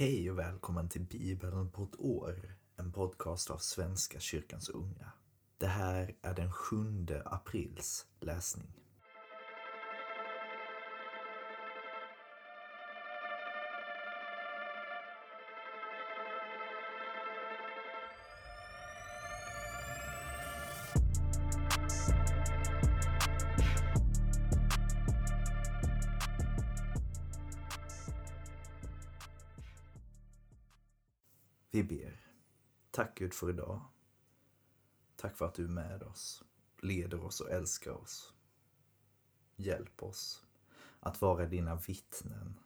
Hej och välkommen till Bibeln på ett år, en podcast av Svenska kyrkans unga. Det här är den 7 aprils läsning. För idag. Tack för att du är med oss, leder oss och älskar oss. Hjälp oss att vara dina vittnen.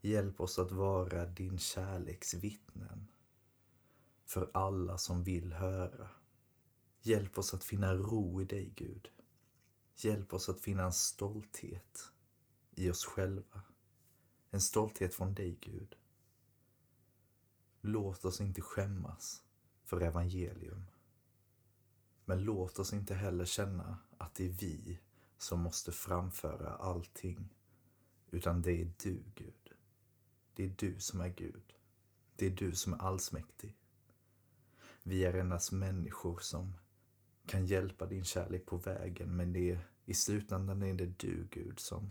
Hjälp oss att vara din kärleks vittnen för alla som vill höra. Hjälp oss att finna ro i dig, Gud. Hjälp oss att finna en stolthet i oss själva. En stolthet från dig, Gud. Låt oss inte skämmas för evangelium. Men låt oss inte heller känna att det är vi som måste framföra allting. Utan det är du, Gud. Det är du som är Gud. Det är du som är allsmäktig. Vi är endast människor som kan hjälpa din kärlek på vägen, men det är, i slutändan är det du, Gud, som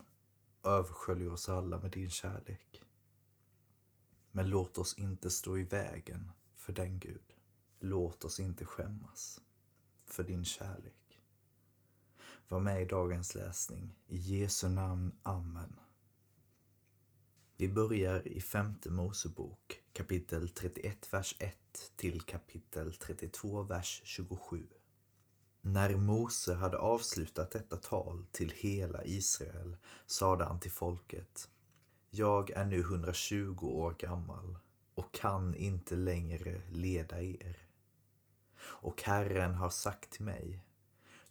översköljer oss alla med din kärlek. Men låt oss inte stå i vägen för den Gud. Låt oss inte skämmas för din kärlek. Var med i dagens läsning. I Jesu namn. Amen. Vi börjar i femte Mosebok kapitel 31, vers 1 till kapitel 32, vers 27. När Mose hade avslutat detta tal till hela Israel sade han till folket jag är nu 120 år gammal och kan inte längre leda er. Och Herren har sagt till mig,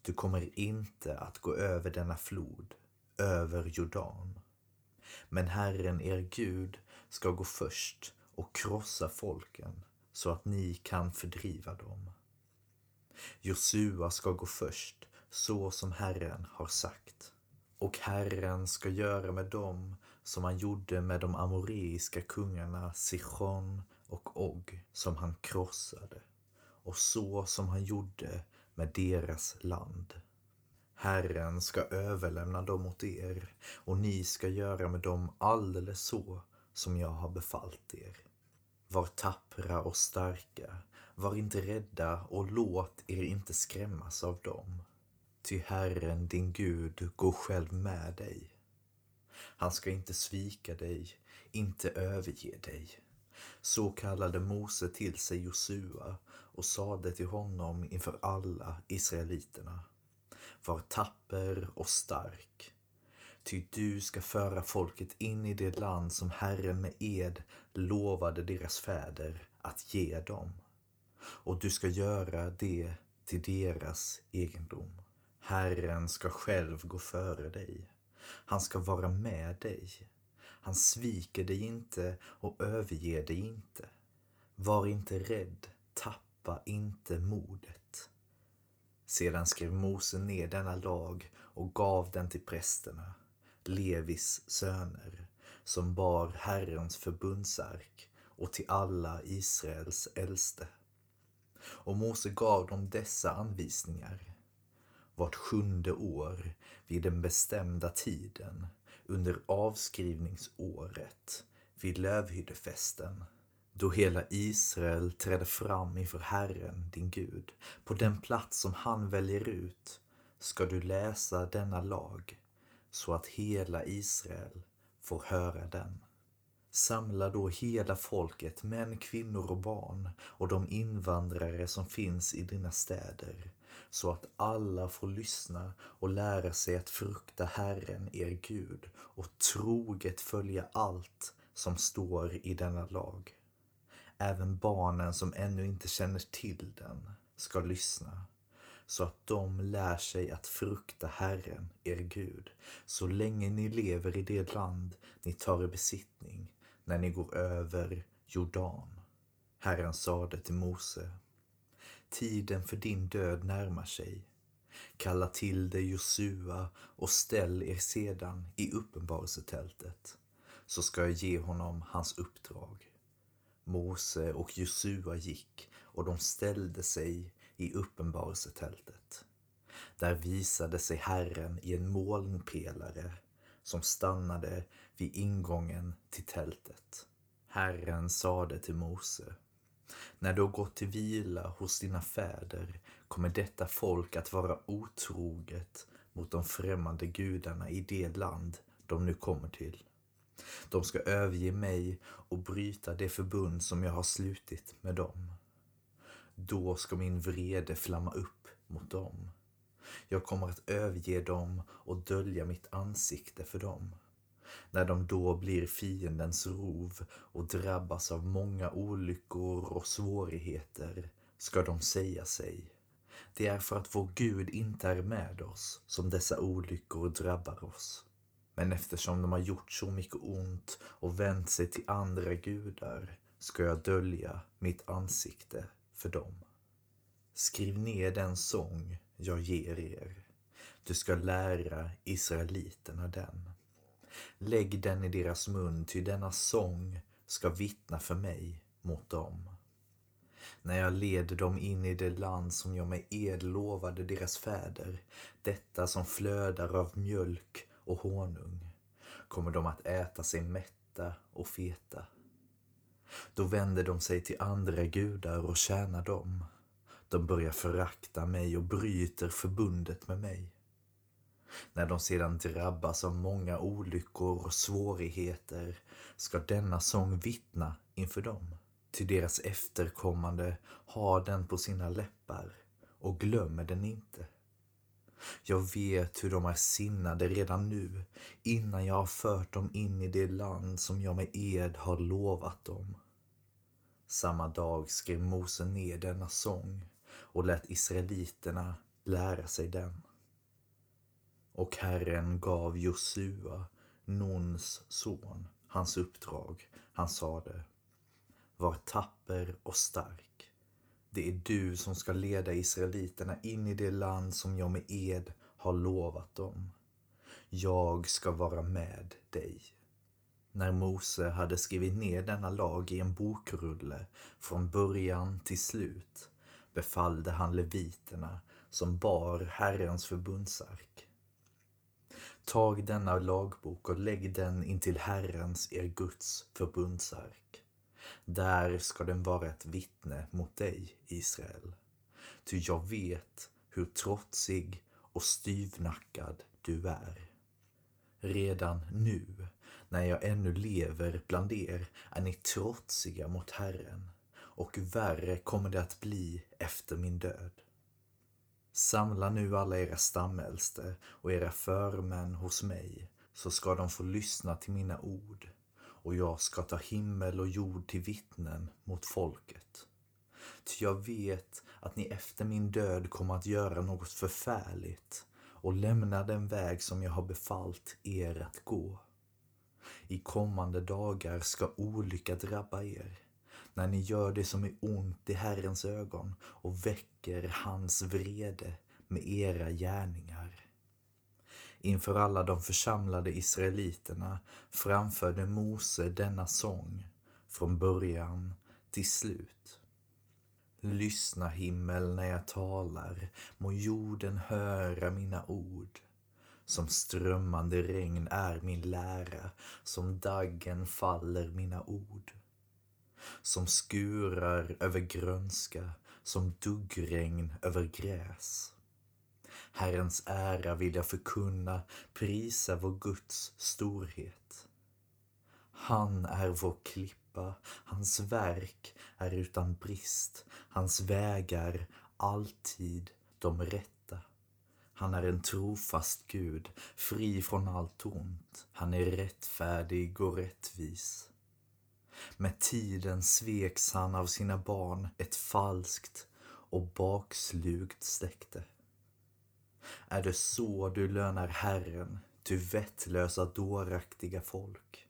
du kommer inte att gå över denna flod, över Jordan. Men Herren, er Gud, ska gå först och krossa folken så att ni kan fördriva dem. Josua ska gå först, så som Herren har sagt. Och Herren ska göra med dem som han gjorde med de amoreiska kungarna Sichon och Og som han krossade och så som han gjorde med deras land. Herren ska överlämna dem åt er och ni ska göra med dem alldeles så som jag har befallt er. Var tappra och starka, var inte rädda och låt er inte skrämmas av dem. Ty Herren din Gud går själv med dig. Han ska inte svika dig, inte överge dig. Så kallade Mose till sig Josua och sade till honom inför alla israeliterna. Var tapper och stark. Ty du ska föra folket in i det land som Herren med ed lovade deras fäder att ge dem. Och du ska göra det till deras egendom. Herren ska själv gå före dig. Han ska vara med dig. Han sviker dig inte och överger dig inte. Var inte rädd, tappa inte modet. Sedan skrev Mose ner denna lag och gav den till prästerna, Levis söner, som bar Herrens förbundsark och till alla Israels äldste. Och Mose gav dem dessa anvisningar vart sjunde år vid den bestämda tiden under avskrivningsåret vid lövhyddefesten då hela Israel trädde fram inför Herren, din Gud. På den plats som han väljer ut ska du läsa denna lag så att hela Israel får höra den. Samla då hela folket, män, kvinnor och barn och de invandrare som finns i dina städer så att alla får lyssna och lära sig att frukta Herren, er Gud och troget följa allt som står i denna lag. Även barnen som ännu inte känner till den ska lyssna så att de lär sig att frukta Herren, er Gud, så länge ni lever i det land ni tar i besittning när ni går över Jordan. Herren sade till Mose Tiden för din död närmar sig. Kalla till dig Josua och ställ er sedan i uppenbarelsetältet, så ska jag ge honom hans uppdrag. Mose och Josua gick och de ställde sig i uppenbarelsetältet. Där visade sig Herren i en molnpelare som stannade vid ingången till tältet. Herren sade till Mose när du har gått till vila hos dina fäder kommer detta folk att vara otroget mot de främmande gudarna i det land de nu kommer till. De ska överge mig och bryta det förbund som jag har slutit med dem. Då ska min vrede flamma upp mot dem. Jag kommer att överge dem och dölja mitt ansikte för dem. När de då blir fiendens rov och drabbas av många olyckor och svårigheter ska de säga sig det är för att vår Gud inte är med oss som dessa olyckor drabbar oss. Men eftersom de har gjort så mycket ont och vänt sig till andra gudar ska jag dölja mitt ansikte för dem. Skriv ner den sång jag ger er. Du ska lära israeliterna den. Lägg den i deras mun, ty denna sång ska vittna för mig mot dem. När jag leder dem in i det land som jag med ed lovade deras fäder, detta som flödar av mjölk och honung, kommer de att äta sig mätta och feta. Då vänder de sig till andra gudar och tjänar dem. De börjar förakta mig och bryter förbundet med mig. När de sedan drabbas av många olyckor och svårigheter ska denna sång vittna inför dem. Till deras efterkommande har den på sina läppar och glömmer den inte. Jag vet hur de är sinnade redan nu innan jag har fört dem in i det land som jag med ed har lovat dem. Samma dag skrev Mose ner denna sång och lät israeliterna lära sig den. Och Herren gav Josua, Nuns son, hans uppdrag. Han sade Var tapper och stark. Det är du som ska leda israeliterna in i det land som jag med ed har lovat dem. Jag ska vara med dig. När Mose hade skrivit ner denna lag i en bokrulle från början till slut befallde han leviterna som bar Herrens förbundsark Tag denna lagbok och lägg den intill Herrens, er Guds, förbundsark. Där ska den vara ett vittne mot dig, Israel. Ty jag vet hur trotsig och styvnackad du är. Redan nu, när jag ännu lever bland er, är ni trotsiga mot Herren och värre kommer det att bli efter min död. Samla nu alla era stamäldste och era förmän hos mig, så ska de få lyssna till mina ord, och jag ska ta himmel och jord till vittnen mot folket. Ty jag vet att ni efter min död kommer att göra något förfärligt och lämna den väg som jag har befallt er att gå. I kommande dagar ska olycka drabba er när ni gör det som är ont i Herrens ögon och väcker hans vrede med era gärningar. Inför alla de församlade israeliterna framförde Mose denna sång från början till slut. Lyssna himmel när jag talar, må jorden höra mina ord. Som strömmande regn är min lära, som daggen faller mina ord som skurar över grönska, som duggregn över gräs. Herrens ära vill jag förkunna, prisa vår Guds storhet. Han är vår klippa, hans verk är utan brist, hans vägar alltid de rätta. Han är en trofast Gud, fri från allt ont. Han är rättfärdig och rättvis. Med tiden sveks han av sina barn ett falskt och bakslugt släkte. Är det så du lönar Herren, du vettlösa dåraktiga folk?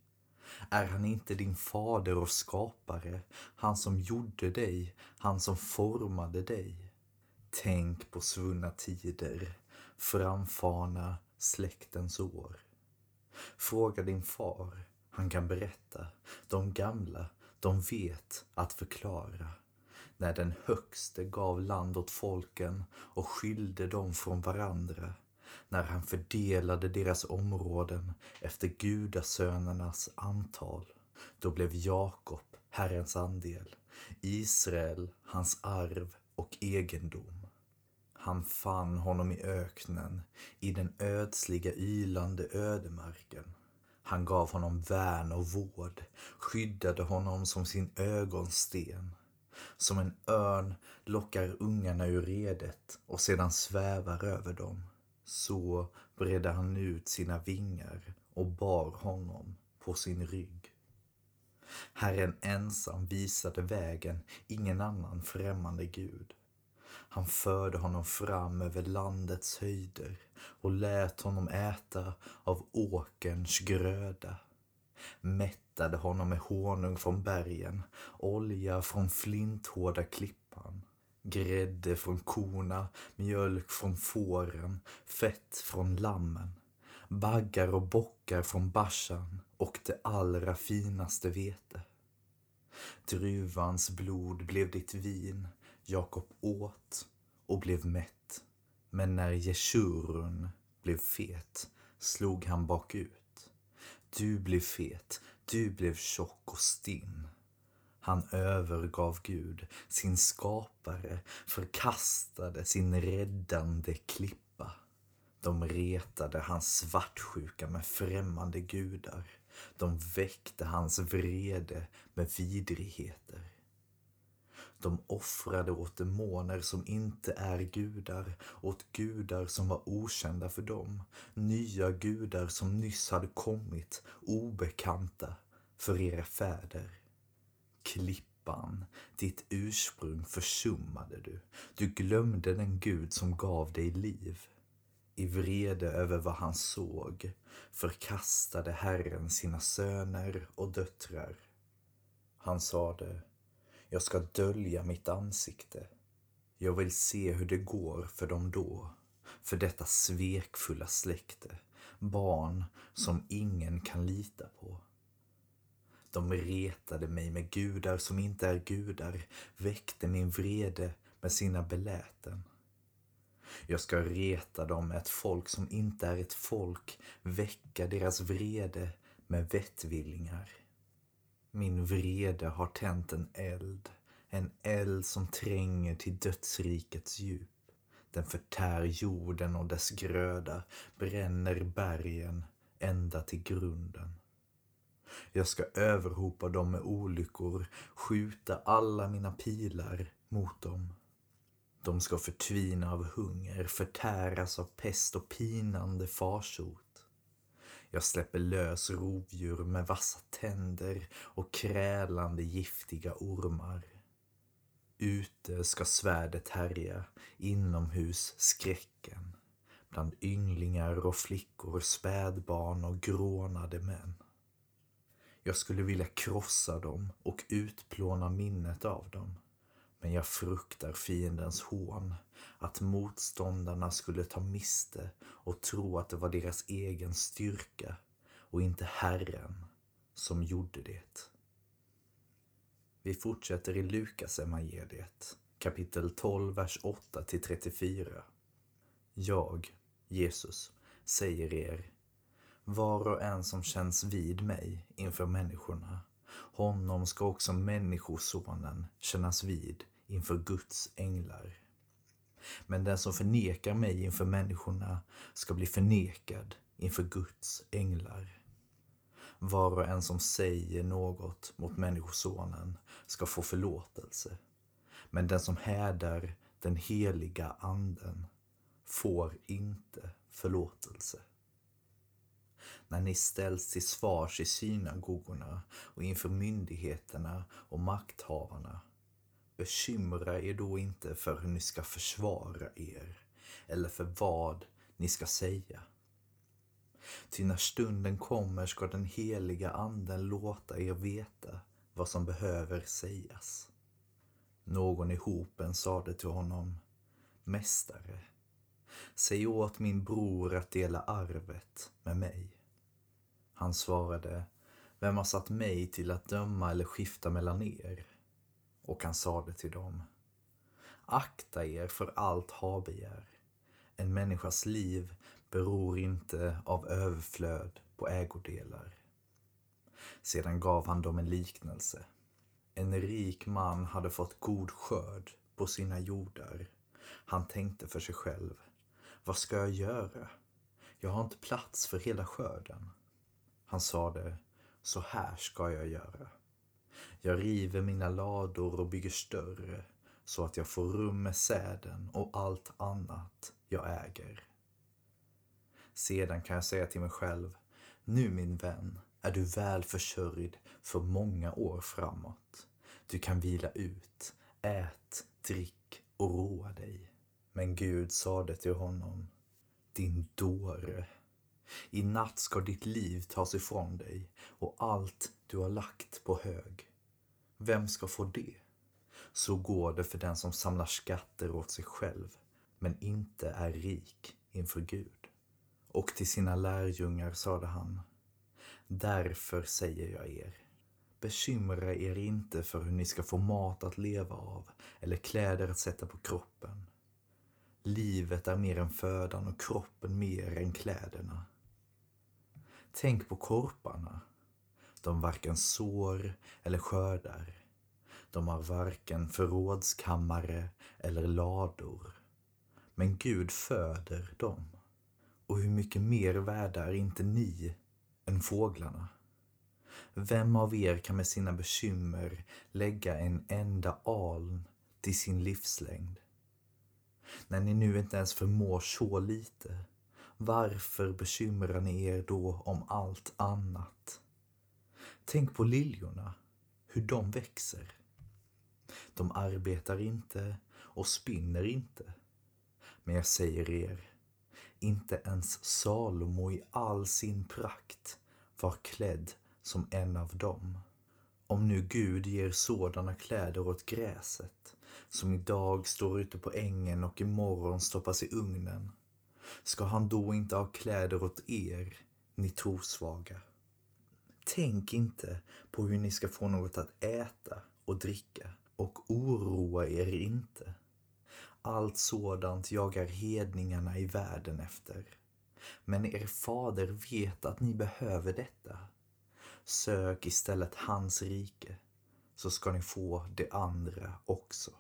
Är han inte din fader och skapare, han som gjorde dig, han som formade dig? Tänk på svunna tider, framfarna släktens år. Fråga din far, han kan berätta. De gamla, De vet att förklara när den högste gav land åt folken och skilde dem från varandra, när han fördelade deras områden efter gudasönernas antal. Då blev Jakob Herrens andel, Israel hans arv och egendom. Han fann honom i öknen, i den ödsliga ylande ödemarken. Han gav honom värn och vård, skyddade honom som sin ögonsten. Som en örn lockar ungarna ur redet och sedan svävar över dem. Så bredde han ut sina vingar och bar honom på sin rygg. Herren ensam visade vägen, ingen annan främmande gud. Han förde honom fram över landets höjder och lät honom äta av åkerns gröda. Mättade honom med honung från bergen, olja från flinthårda klippan, grädde från korna, mjölk från fåren, fett från lammen, baggar och bockar från Bashan och det allra finaste vete. Druvans blod blev ditt vin, Jakob åt och blev mätt. Men när Jeshurun blev fet slog han bakut. Du blev fet, du blev tjock och stinn. Han övergav Gud, sin skapare, förkastade sin räddande klippa. De retade hans svartsjuka med främmande gudar. De väckte hans vrede med vidrigheter. De offrade åt demoner som inte är gudar, åt gudar som var okända för dem, nya gudar som nyss hade kommit, obekanta för era fäder. Klippan, ditt ursprung försummade du. Du glömde den Gud som gav dig liv. I vrede över vad han såg förkastade Herren sina söner och döttrar. Han sade jag ska dölja mitt ansikte. Jag vill se hur det går för dem då, för detta svekfulla släkte, barn som ingen kan lita på. De retade mig med gudar som inte är gudar, väckte min vrede med sina beläten. Jag ska reta dem med ett folk som inte är ett folk, väcka deras vrede med vettvillingar. Min vrede har tänt en eld, en eld som tränger till dödsrikets djup. Den förtär jorden och dess gröda, bränner bergen ända till grunden. Jag ska överhopa dem med olyckor, skjuta alla mina pilar mot dem. De ska förtvina av hunger, förtäras av pest och pinande farsot. Jag släpper lös rovdjur med vassa tänder och krälande giftiga ormar. Ute ska svärdet härja, inomhus skräcken. Bland ynglingar och flickor, spädbarn och grånade män. Jag skulle vilja krossa dem och utplåna minnet av dem. Men jag fruktar fiendens hån, att motståndarna skulle ta miste och tro att det var deras egen styrka och inte Herren som gjorde det. Vi fortsätter i Lukas evangeliet kapitel 12, vers 8 till 34. Jag, Jesus, säger er, var och en som känns vid mig inför människorna, honom ska också Människosonen kännas vid inför Guds änglar. Men den som förnekar mig inför människorna ska bli förnekad inför Guds änglar. Var och en som säger något mot Människosonen ska få förlåtelse. Men den som hädar den heliga anden får inte förlåtelse. När ni ställs till svars i synagogorna och inför myndigheterna och makthavarna Bekymra er då inte för hur ni ska försvara er eller för vad ni ska säga. Ty när stunden kommer ska den heliga anden låta er veta vad som behöver sägas. Någon i hopen sade till honom, Mästare, säg åt min bror att dela arvet med mig. Han svarade, Vem har satt mig till att döma eller skifta mellan er? Och han sade till dem. Akta er för allt habegär. En människas liv beror inte av överflöd på ägodelar. Sedan gav han dem en liknelse. En rik man hade fått god skörd på sina jordar. Han tänkte för sig själv. Vad ska jag göra? Jag har inte plats för hela skörden. Han sade, så här ska jag göra. Jag river mina lador och bygger större så att jag får rum med säden och allt annat jag äger. Sedan kan jag säga till mig själv, nu min vän är du väl försörjd för många år framåt. Du kan vila ut, ät, drick och roa dig. Men Gud sade till honom, din dåre. I natt ska ditt liv tas ifrån dig och allt du har lagt på hög. Vem ska få det? Så går det för den som samlar skatter åt sig själv men inte är rik inför Gud. Och till sina lärjungar sade han Därför säger jag er Bekymra er inte för hur ni ska få mat att leva av eller kläder att sätta på kroppen. Livet är mer än födan och kroppen mer än kläderna. Tänk på korparna. De varken sår eller skördar. De har varken förrådskammare eller lador. Men Gud föder dem. Och hur mycket mer värda är inte ni än fåglarna? Vem av er kan med sina bekymmer lägga en enda aln till sin livslängd? När ni nu inte ens förmår så lite, varför bekymrar ni er då om allt annat? Tänk på liljorna, hur de växer. De arbetar inte och spinner inte. Men jag säger er, inte ens Salomo i all sin prakt var klädd som en av dem. Om nu Gud ger sådana kläder åt gräset som idag står ute på ängen och imorgon stoppas i ugnen, ska han då inte ha kläder åt er, ni trosvaga? Tänk inte på hur ni ska få något att äta och dricka och oroa er inte. Allt sådant jagar hedningarna i världen efter. Men er fader vet att ni behöver detta. Sök istället hans rike, så ska ni få det andra också.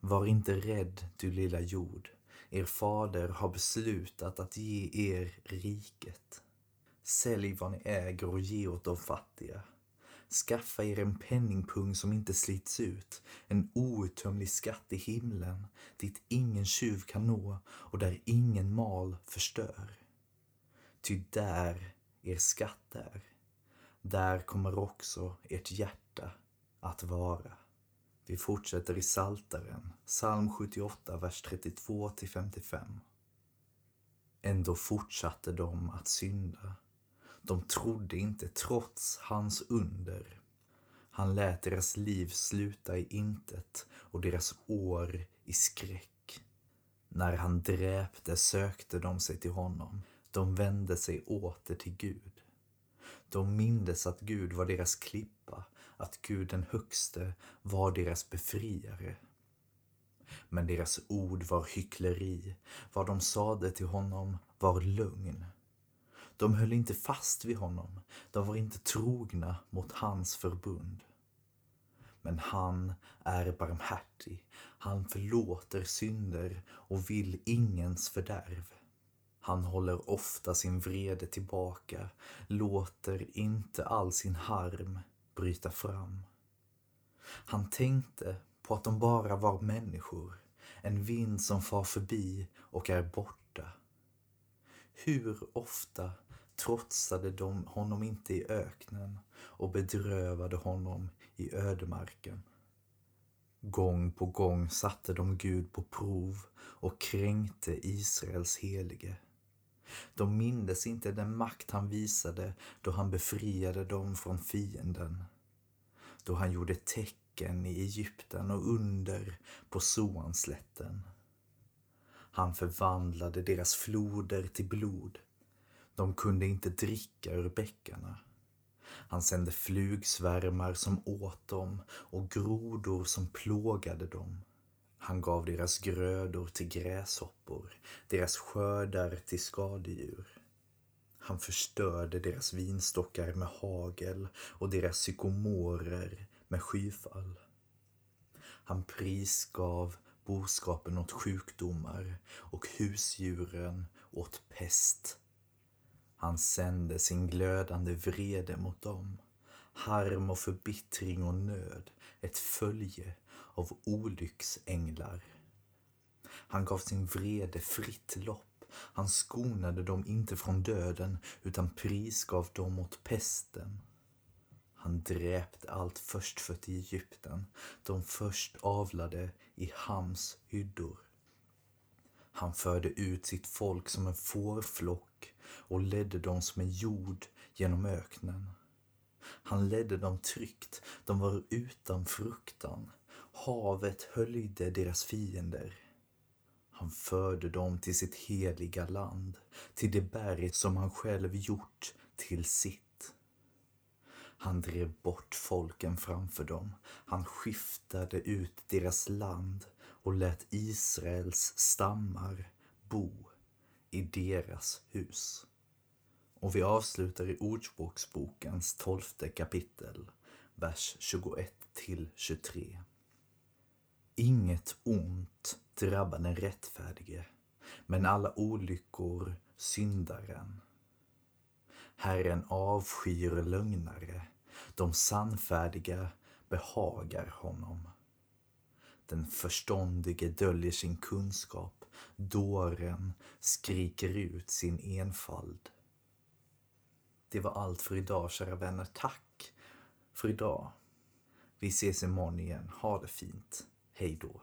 Var inte rädd, du lilla jord. Er fader har beslutat att ge er riket. Sälj vad ni äger och ge åt de fattiga. Skaffa er en penningpung som inte slits ut, en outtömlig skatt i himlen dit ingen tjuv kan nå och där ingen mal förstör. Ty där er skatt är, där kommer också ert hjärta att vara. Vi fortsätter i Saltaren, psalm 78, vers 32 till 55. Ändå fortsatte de att synda. De trodde inte trots hans under. Han lät deras liv sluta i intet och deras år i skräck. När han dräpte sökte de sig till honom. De vände sig åter till Gud. De mindes att Gud var deras klippa, att Gud den högste var deras befriare. Men deras ord var hyckleri, vad de sade till honom var lögn. De höll inte fast vid honom, de var inte trogna mot hans förbund. Men han är barmhärtig, han förlåter synder och vill ingens fördärv. Han håller ofta sin vrede tillbaka, låter inte all sin harm bryta fram. Han tänkte på att de bara var människor, en vind som far förbi och är borta. Hur ofta trotsade de honom inte i öknen och bedrövade honom i ödemarken. Gång på gång satte de Gud på prov och kränkte Israels helige. De mindes inte den makt han visade då han befriade dem från fienden. Då han gjorde tecken i Egypten och under på Soanslätten. Han förvandlade deras floder till blod. De kunde inte dricka ur bäckarna. Han sände flugsvärmar som åt dem och grodor som plågade dem. Han gav deras grödor till gräshoppor, deras skördar till skadedjur. Han förstörde deras vinstockar med hagel och deras sykomorer med skyfall. Han prisgav boskapen åt sjukdomar och husdjuren åt pest. Han sände sin glödande vrede mot dem, harm och förbittring och nöd, ett följe av olycksänglar. Han gav sin vrede fritt lopp. Han skonade dem inte från döden utan prisgav dem åt pesten. Han dräpte allt förstfött i Egypten, de först avlade i Hams hyddor. Han förde ut sitt folk som en fårflock och ledde dem som en jord genom öknen. Han ledde dem tryggt, de var utan fruktan. Havet höljde deras fiender. Han förde dem till sitt heliga land, till det berg som han själv gjort till sitt. Han drev bort folken framför dem. Han skiftade ut deras land och lät Israels stammar bo i deras hus. Och vi avslutar i Ordspråksbokens tolfte kapitel, vers 21 till 23. Inget ont drabbar den rättfärdige, men alla olyckor syndaren. Herren avskyr lögnare, de sannfärdiga behagar honom. Den förståndige döljer sin kunskap, dåren skriker ut sin enfald. Det var allt för idag, kära vänner. Tack för idag. Vi ses imorgon igen. Ha det fint. Hej då.